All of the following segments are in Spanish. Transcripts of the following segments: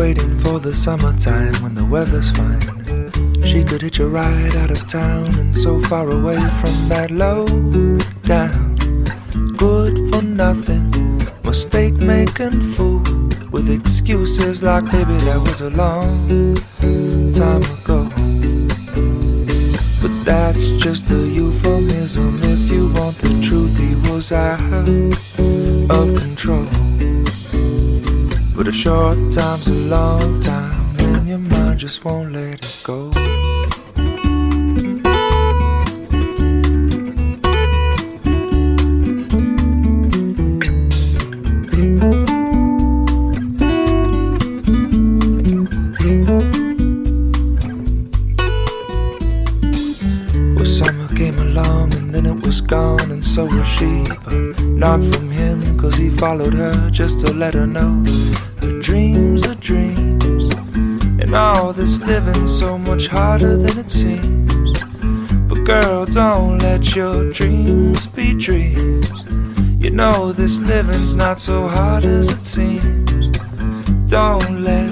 Waiting for the summertime when the weather's fine. She could hitch a ride out of town and so far away from that low down. Good for nothing, mistake making fool with excuses like baby that was a long time ago. But that's just a euphemism. If you want the truth, he was out of control. But a short time's a long time, and your mind just won't let it go. Well, summer came along and then it was gone and so was she But not from him cause he followed her just to let her know dreams are dreams. And all this living's so much harder than it seems. But girl don't let your dreams be dreams. You know this living's not so hard as it seems. Don't let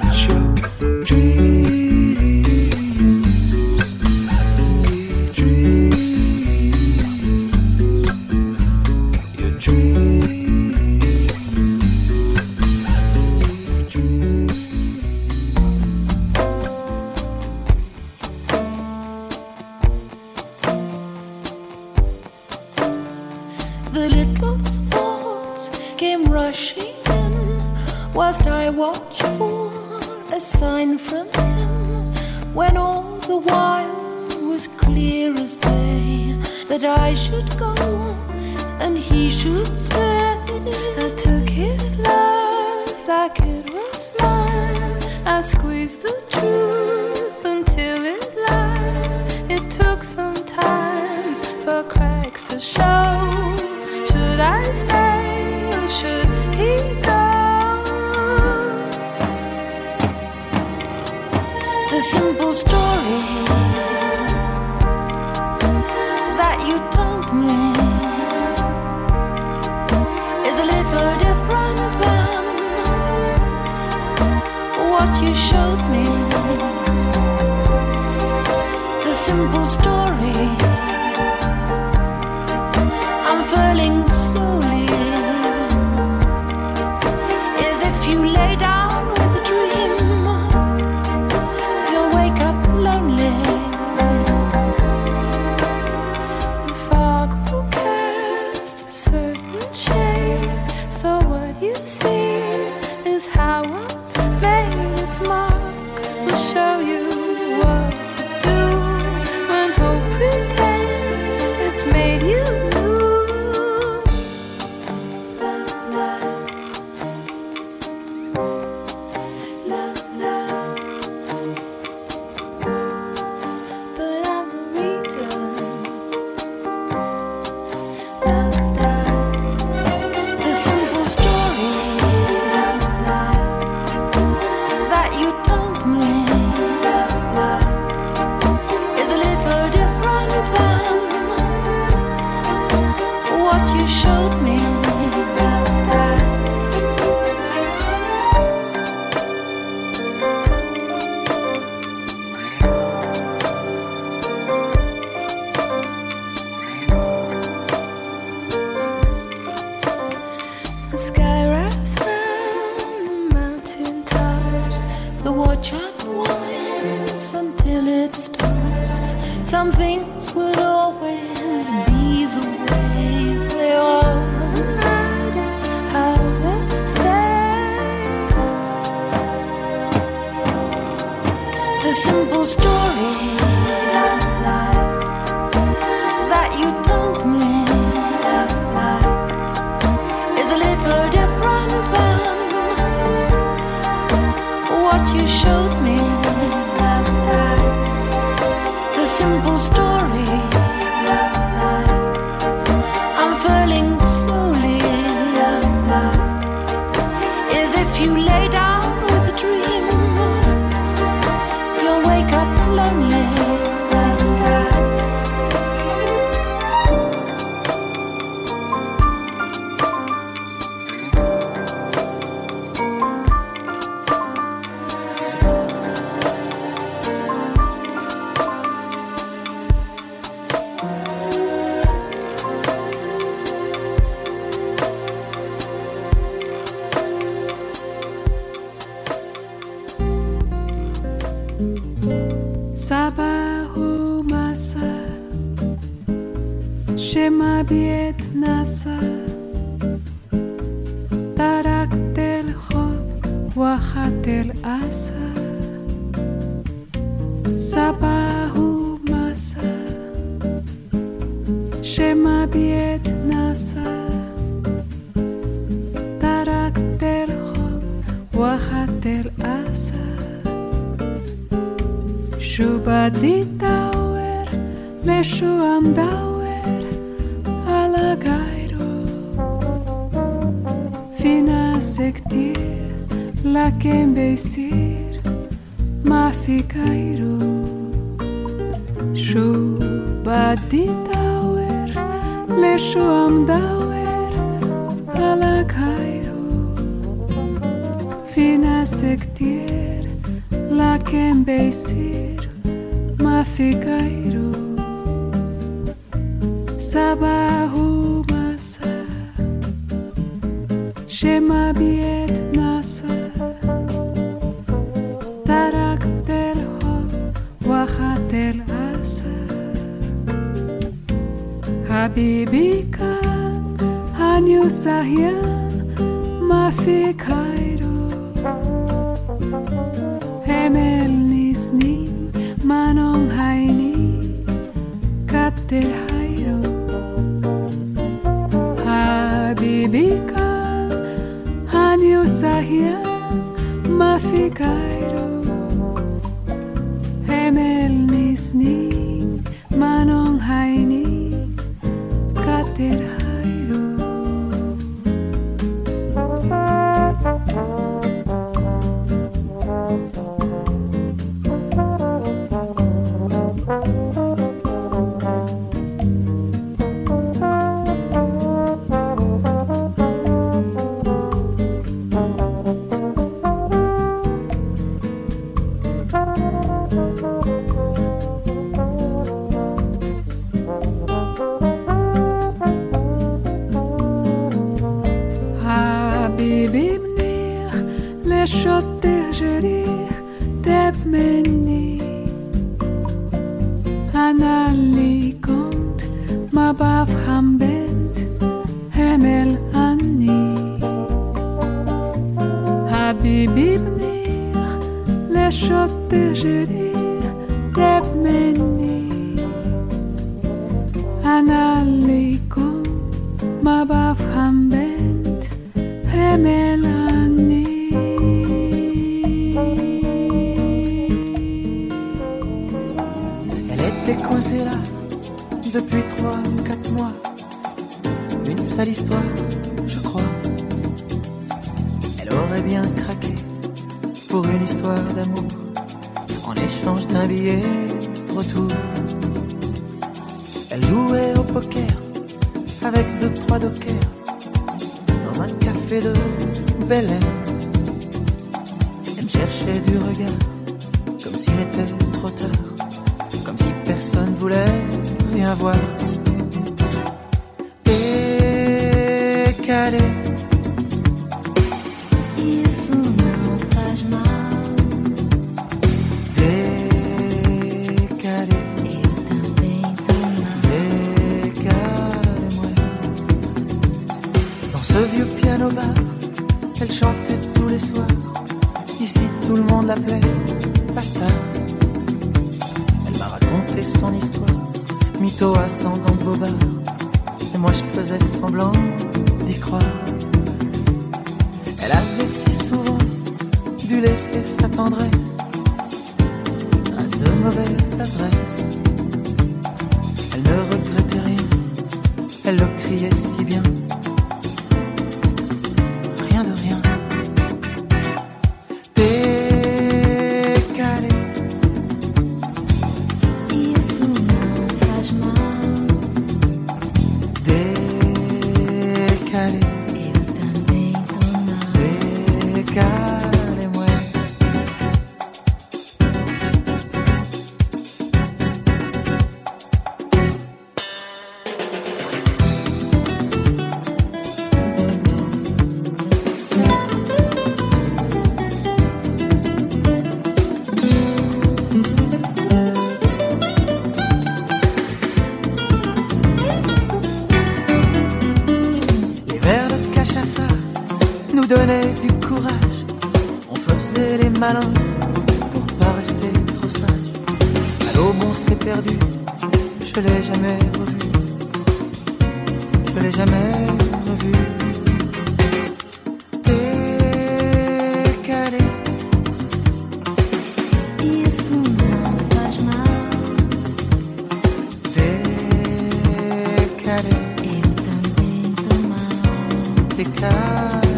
Eu também tô mal. ficar.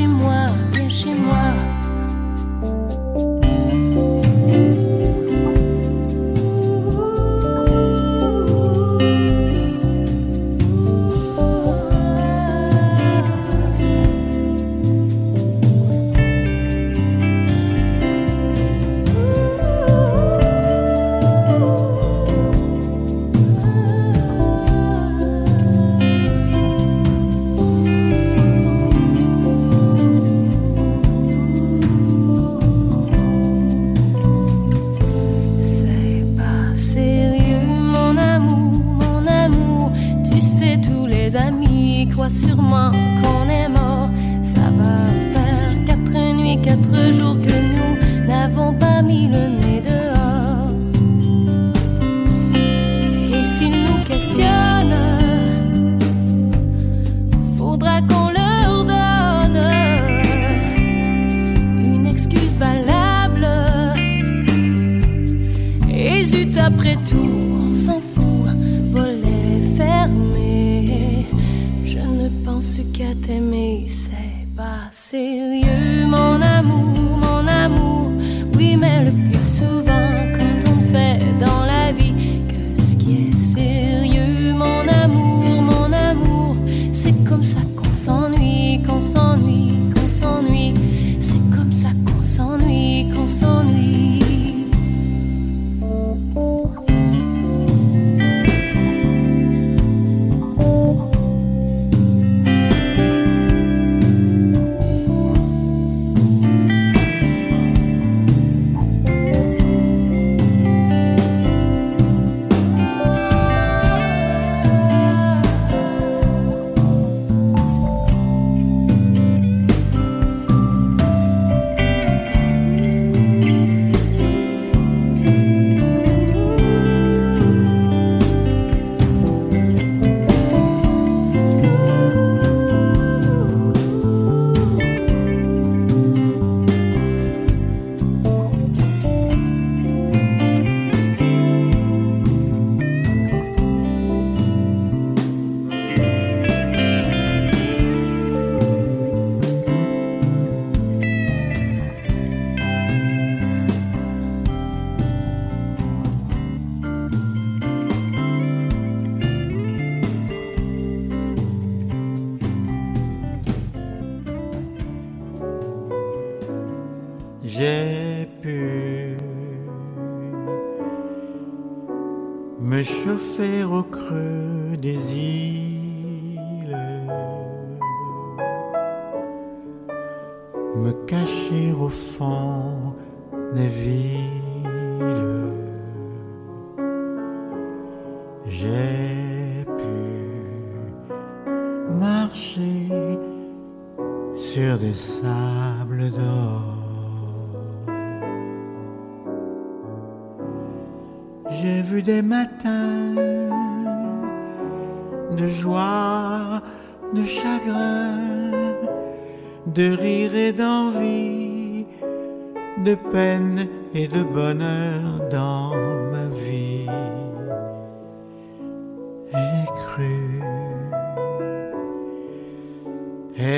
Chez moi, viens chez moi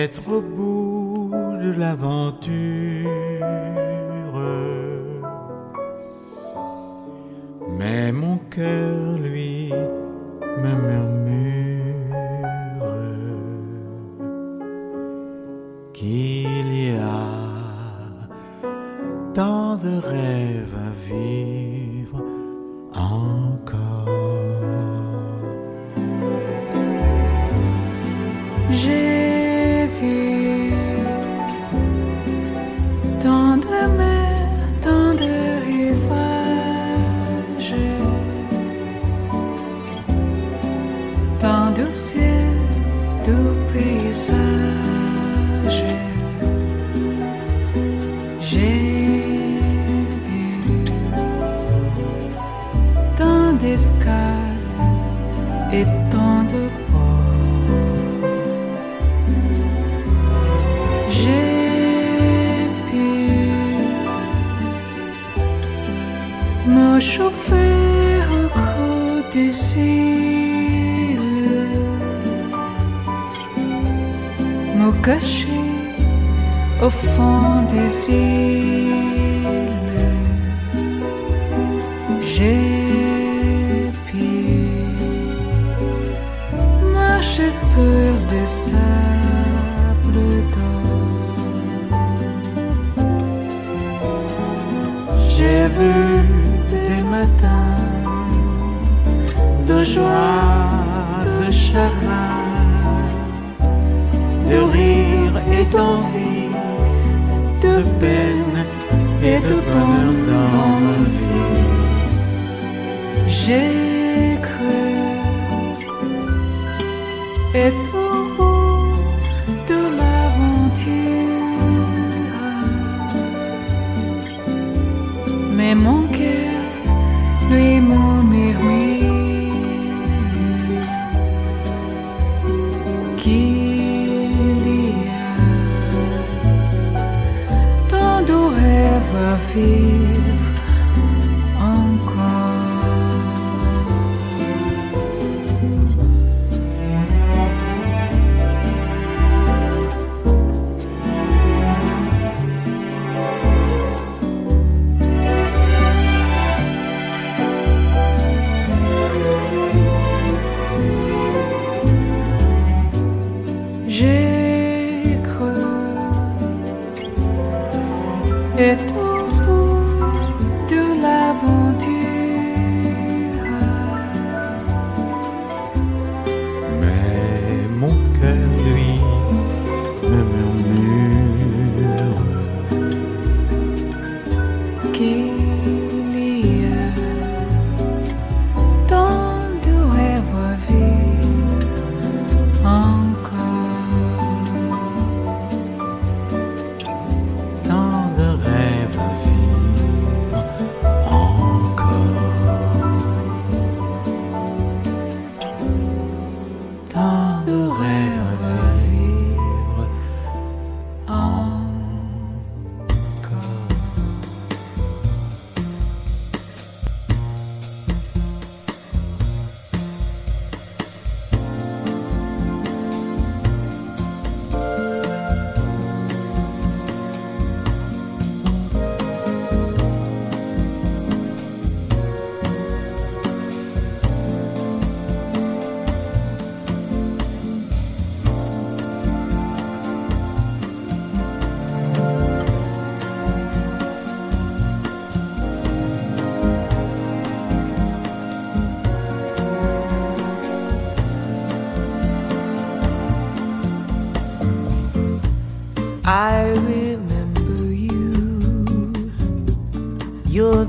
être au bout de l'aventure. Mais mon cœur de peine et de bonheur dans ma vie. J'ai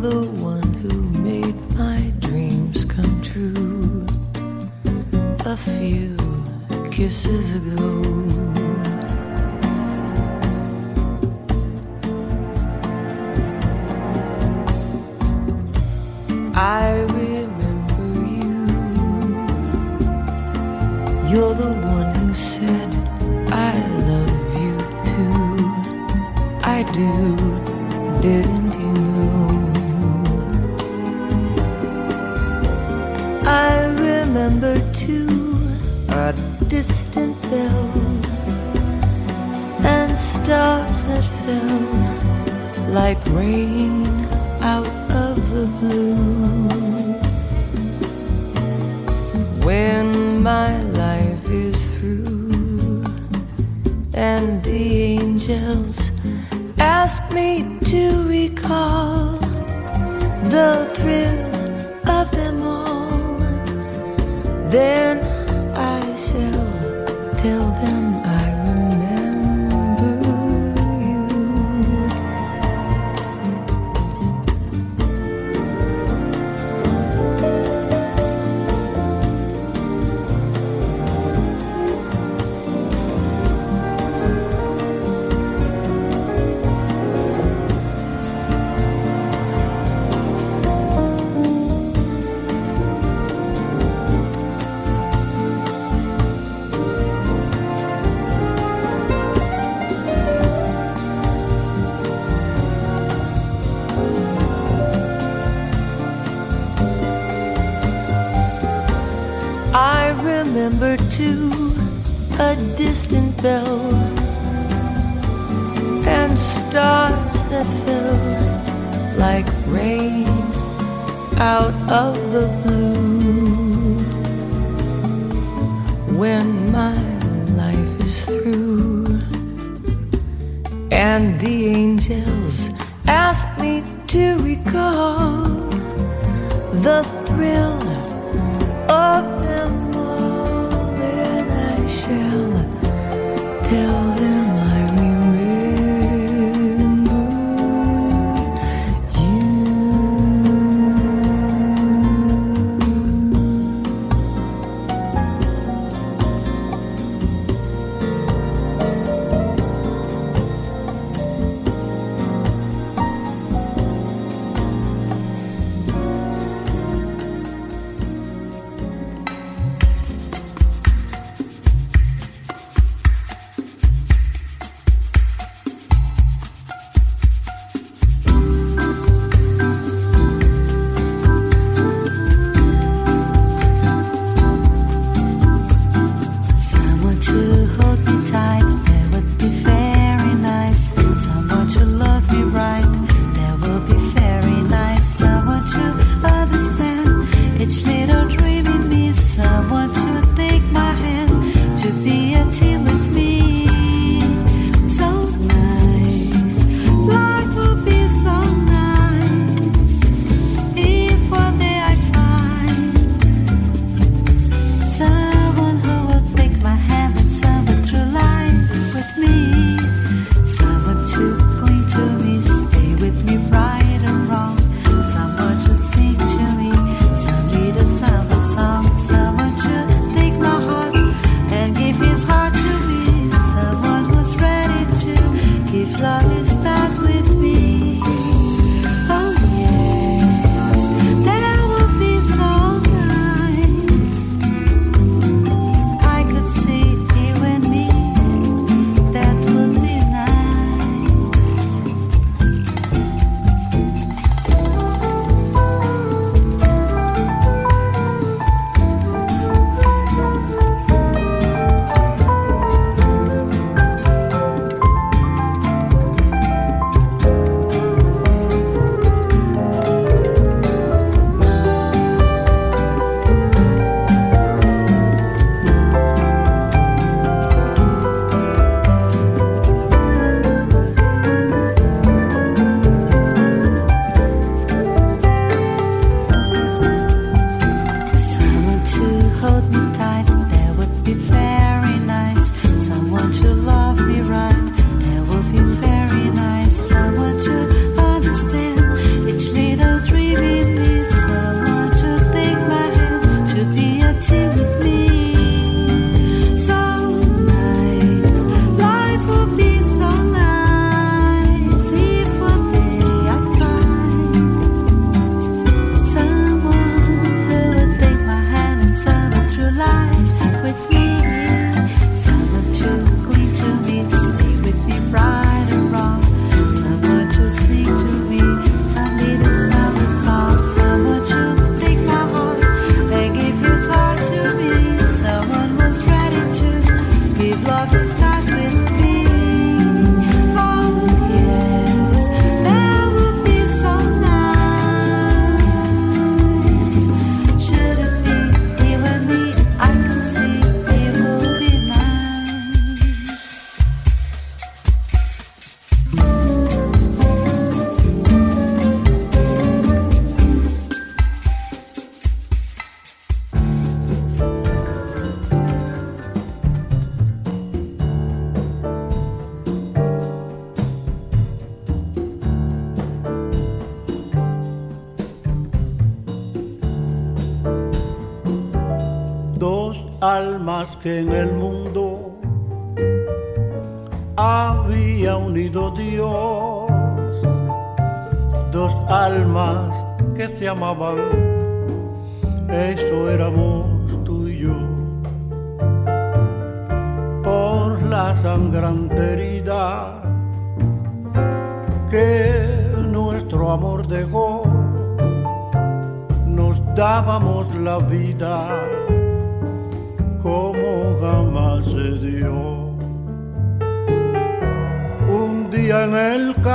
the one who made my dreams come true. A few kisses ago.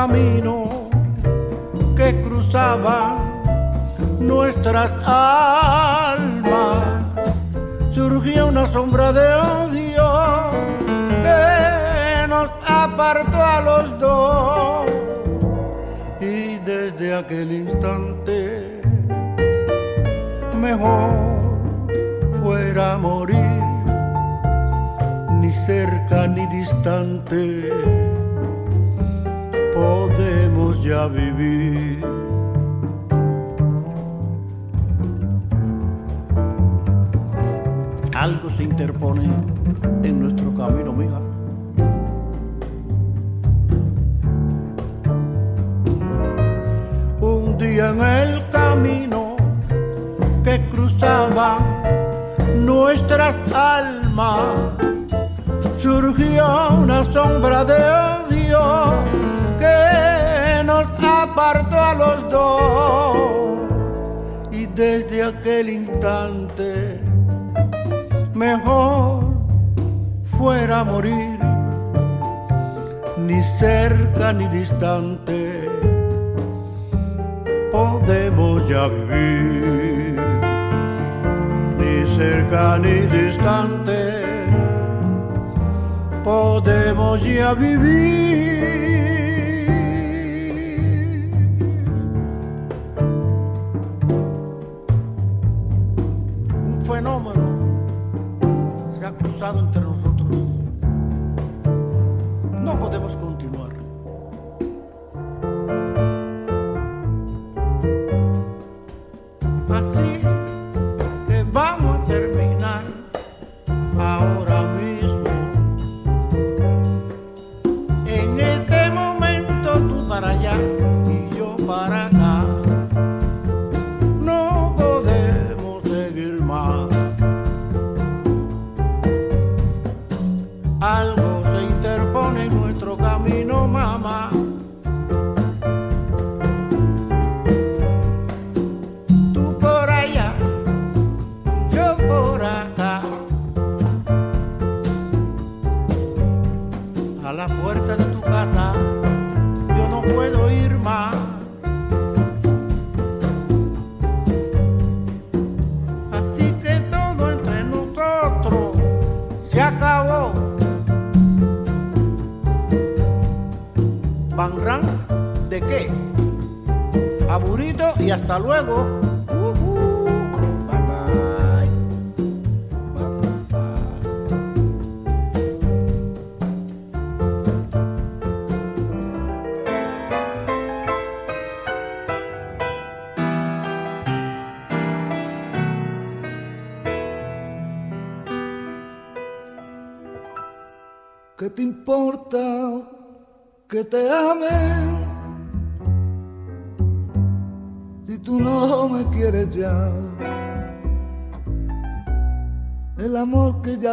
Camino que cruzaba nuestras almas, surgió una sombra de odio que nos apartó a los dos. Y desde aquel instante, mejor fuera morir ni cerca ni distante, podemos ya vivir. Algo se interpone en nuestro camino, mija. Un día en el camino que cruzaba nuestras almas surgió una sombra de los dos. Y desde aquel instante, mejor fuera morir, ni cerca ni distante, podemos ya vivir, ni cerca ni distante podemos ya vivir.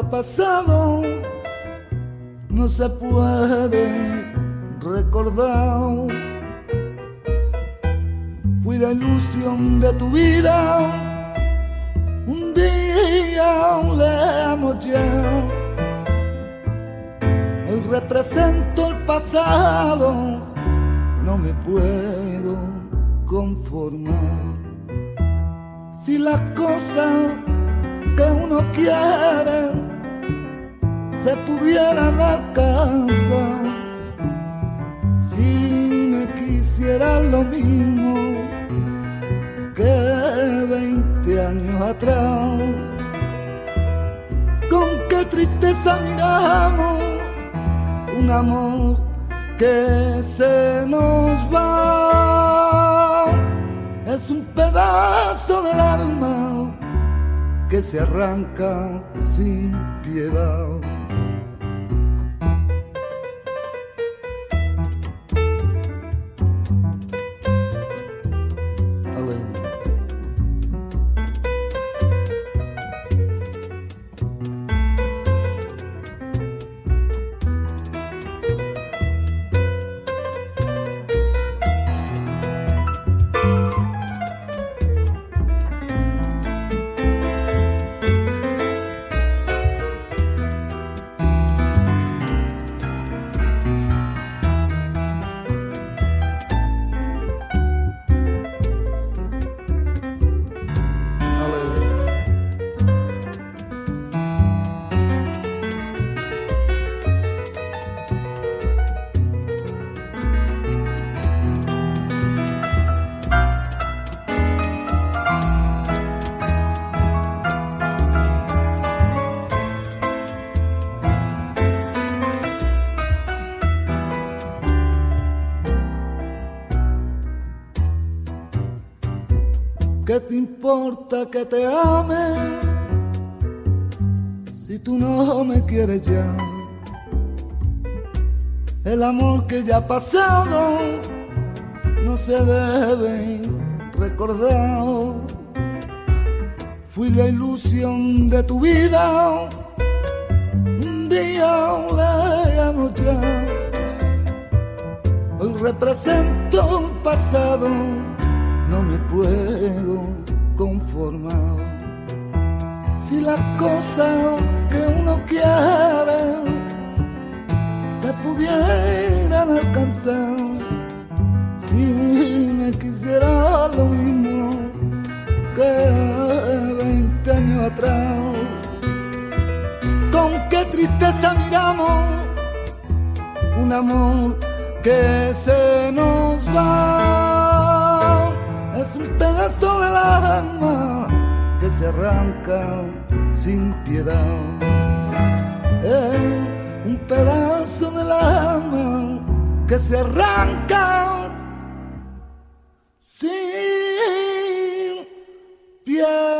Pasado no se puede recordar. Fui la ilusión de tu vida, un día lejos ya. Hoy represento el pasado, no me puedo conformar. Si las cosas que uno quiere se pudieran alcanzar, si me quisiera lo mismo que 20 años atrás, con qué tristeza miramos un amor que se nos va. Es un pedazo del alma que se arranca sin piedad. ¿Qué te importa que te ame si tú no me quieres ya? El amor que ya ha pasado no se debe recordar. Fui la ilusión de tu vida, un día llamo ya. Hoy represento un pasado no me puedo conformar. Si las cosas que uno quiere se pudieran alcanzar, si me quisiera lo mismo que 20 años atrás, con qué tristeza miramos un amor que se nos va pedazo del alma que se arranca sin piedad. Es un pedazo del alma que se arranca sin piedad.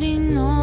already know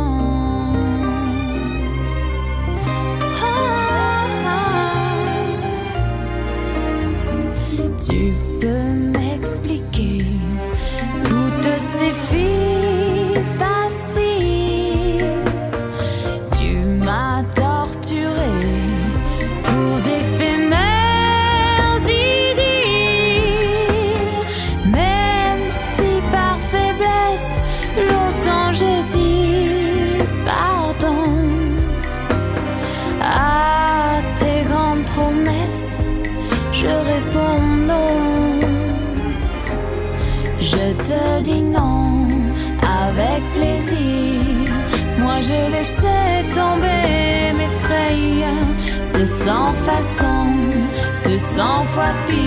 fois pire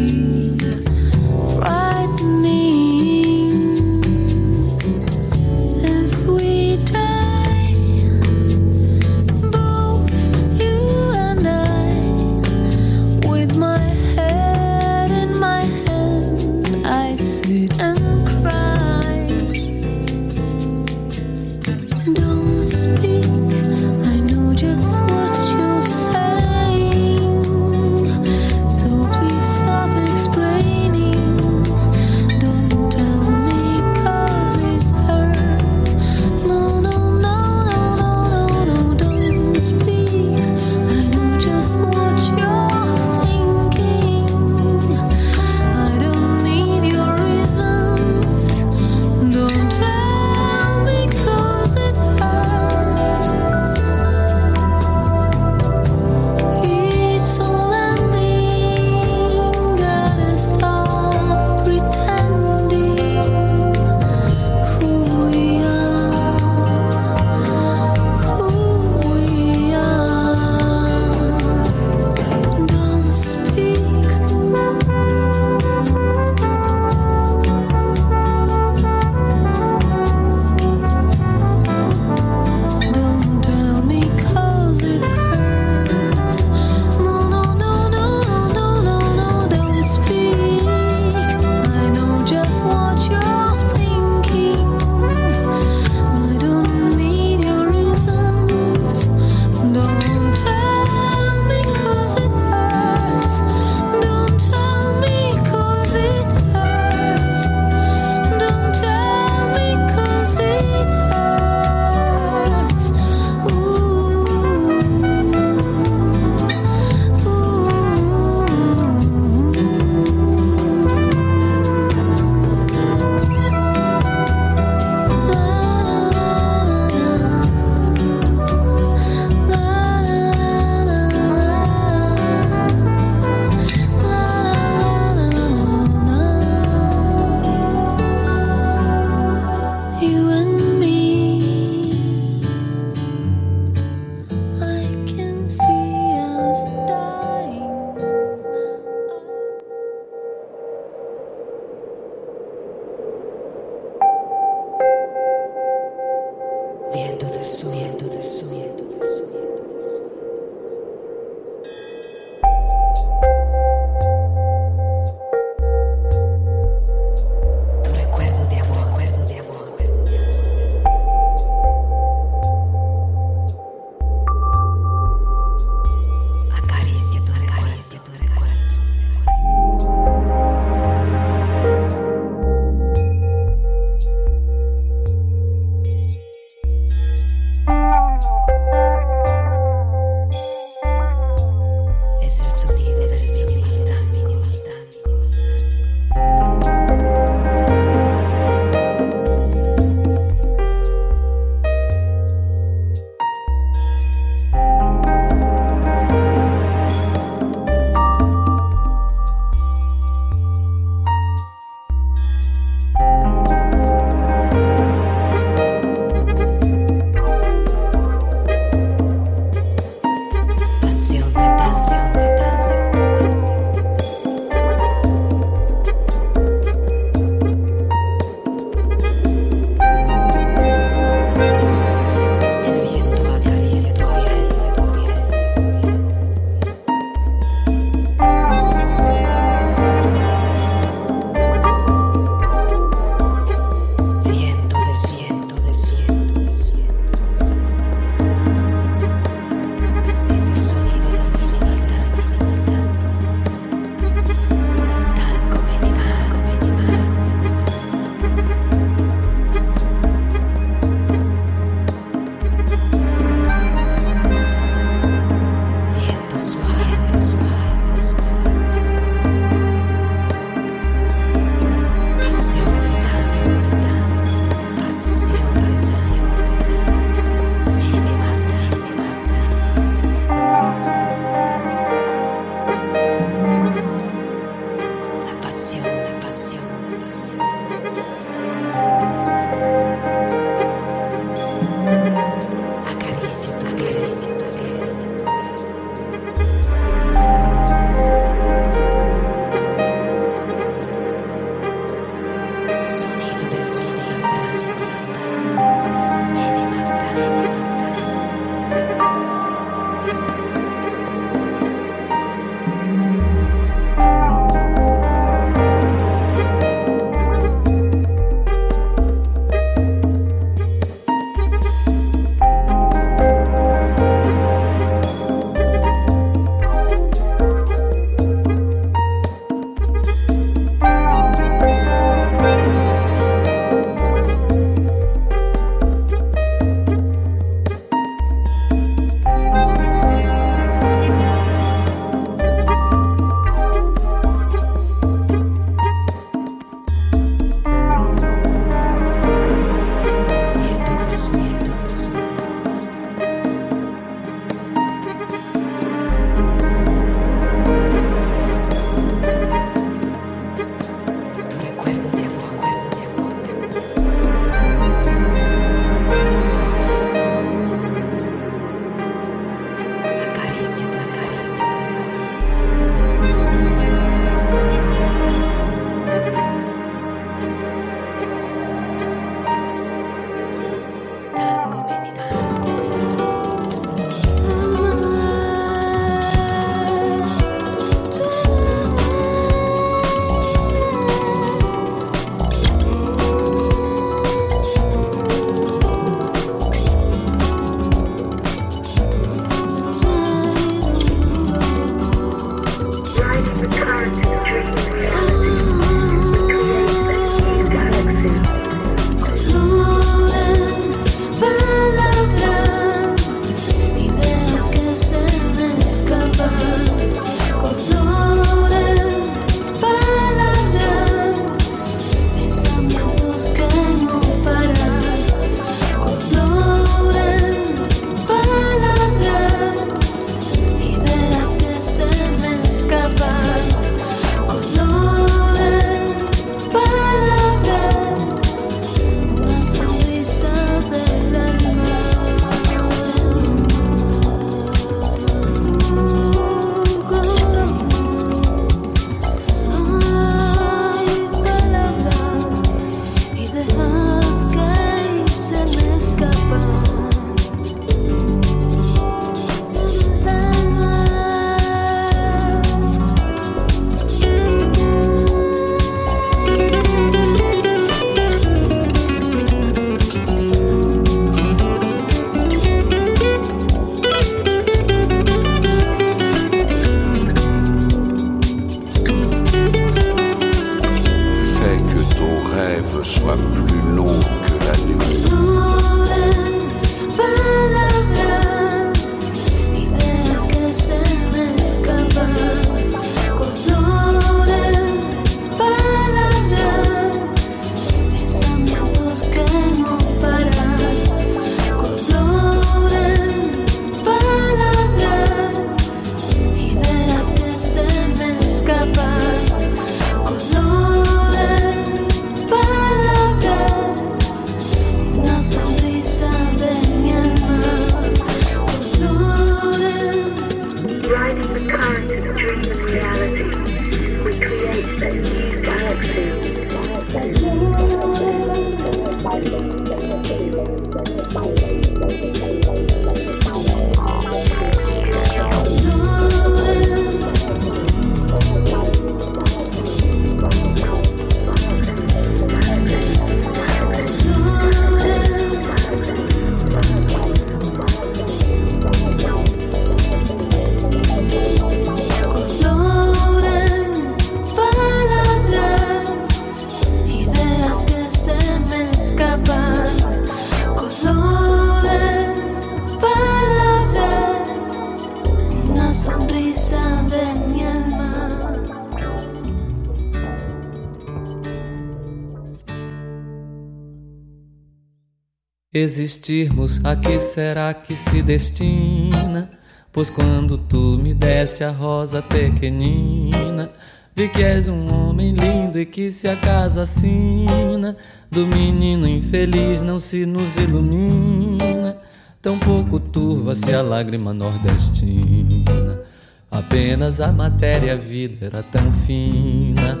Existirmos, a que será que se destina? Pois quando tu me deste a rosa pequenina, Vi que és um homem lindo e que se acaso assina do menino infeliz não se nos ilumina. Tão pouco turva-se a lágrima nordestina. Apenas a matéria a vida era tão fina.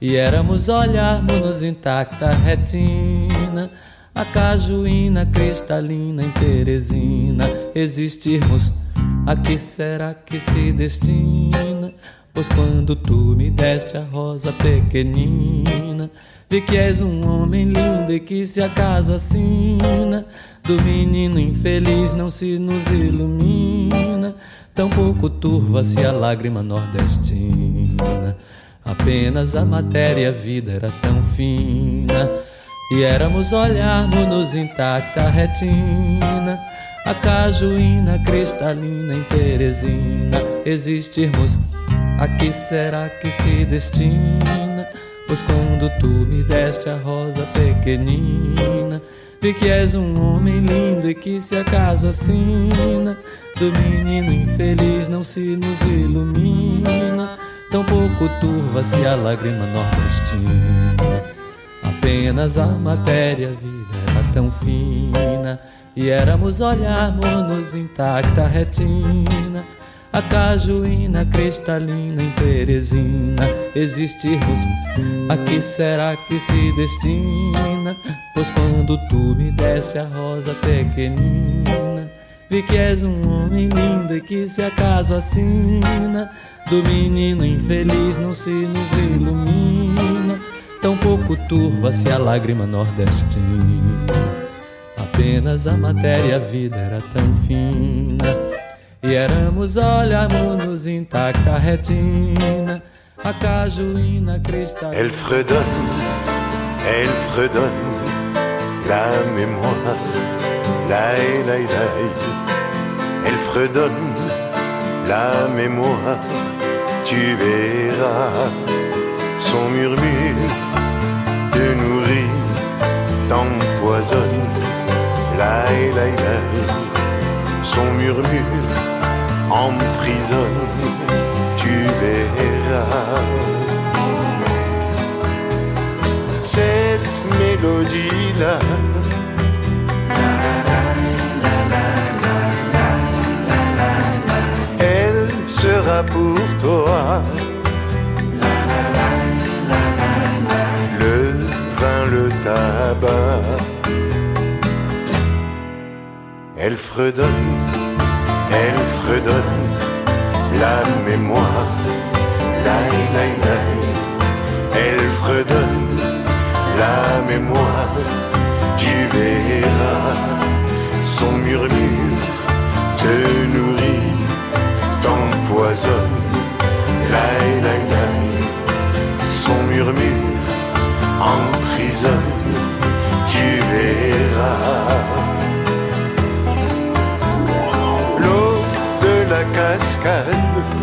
E éramos olharmos-nos intacta retina. A cajuína cristalina em Teresina. Existirmos, a que será que se destina? Pois quando tu me deste a rosa pequenina, vi que és um homem lindo e que se acaso assina, do menino infeliz não se nos ilumina, tampouco turva-se a lágrima nordestina. Apenas a matéria a vida era tão fina, e éramos olharmos-nos intacta retina. A cajuína cristalina em Teresina, existirmos a que será que se destina? Pois quando tu me deste a rosa pequenina, vi que és um homem lindo e que se acaso assina, do menino infeliz não se nos ilumina, tão pouco turva-se a lágrima nordestina. Apenas a matéria vida era tão fina, e éramos olharmos-nos intacta retina. A cajuína cristalina em Teresina. Existirmos, a que será que se destina? Pois quando tu me deste a rosa pequenina, vi que és um homem lindo e que se acaso assina, do menino infeliz não se nos ilumina, tão pouco turva-se a lágrima nordestina. Apenas a matéria, a vida era tão fina e éramos olharmos-nos intacta retina, a cajuína cristalina. Elle fredonne, elle fredonne la mémoire, la la la. Elle fredonne la mémoire, tu verras son murmure te nourrit, t'empoisonne, la la la. Son murmure emprisonne, tu verras. Cette mélodie-là. Elle sera pour toi Elle fredonne elle fredonne la mémoire. La, la, la, elle fredonne la mémoire. Tu verras son murmure te nourrit, t'empoisonne. La, la, la, son murmure emprisonne. And.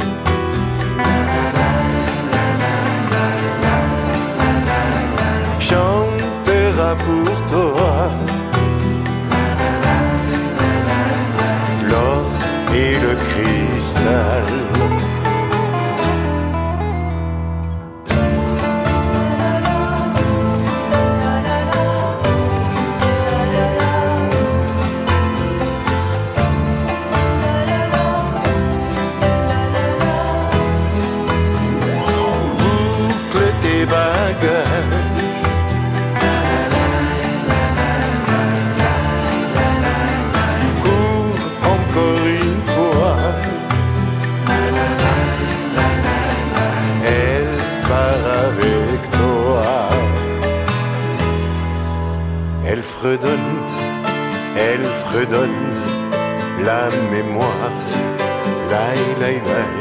la mémoire. Laï, laï, laï,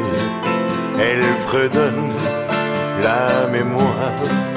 elle fredonne la mémoire.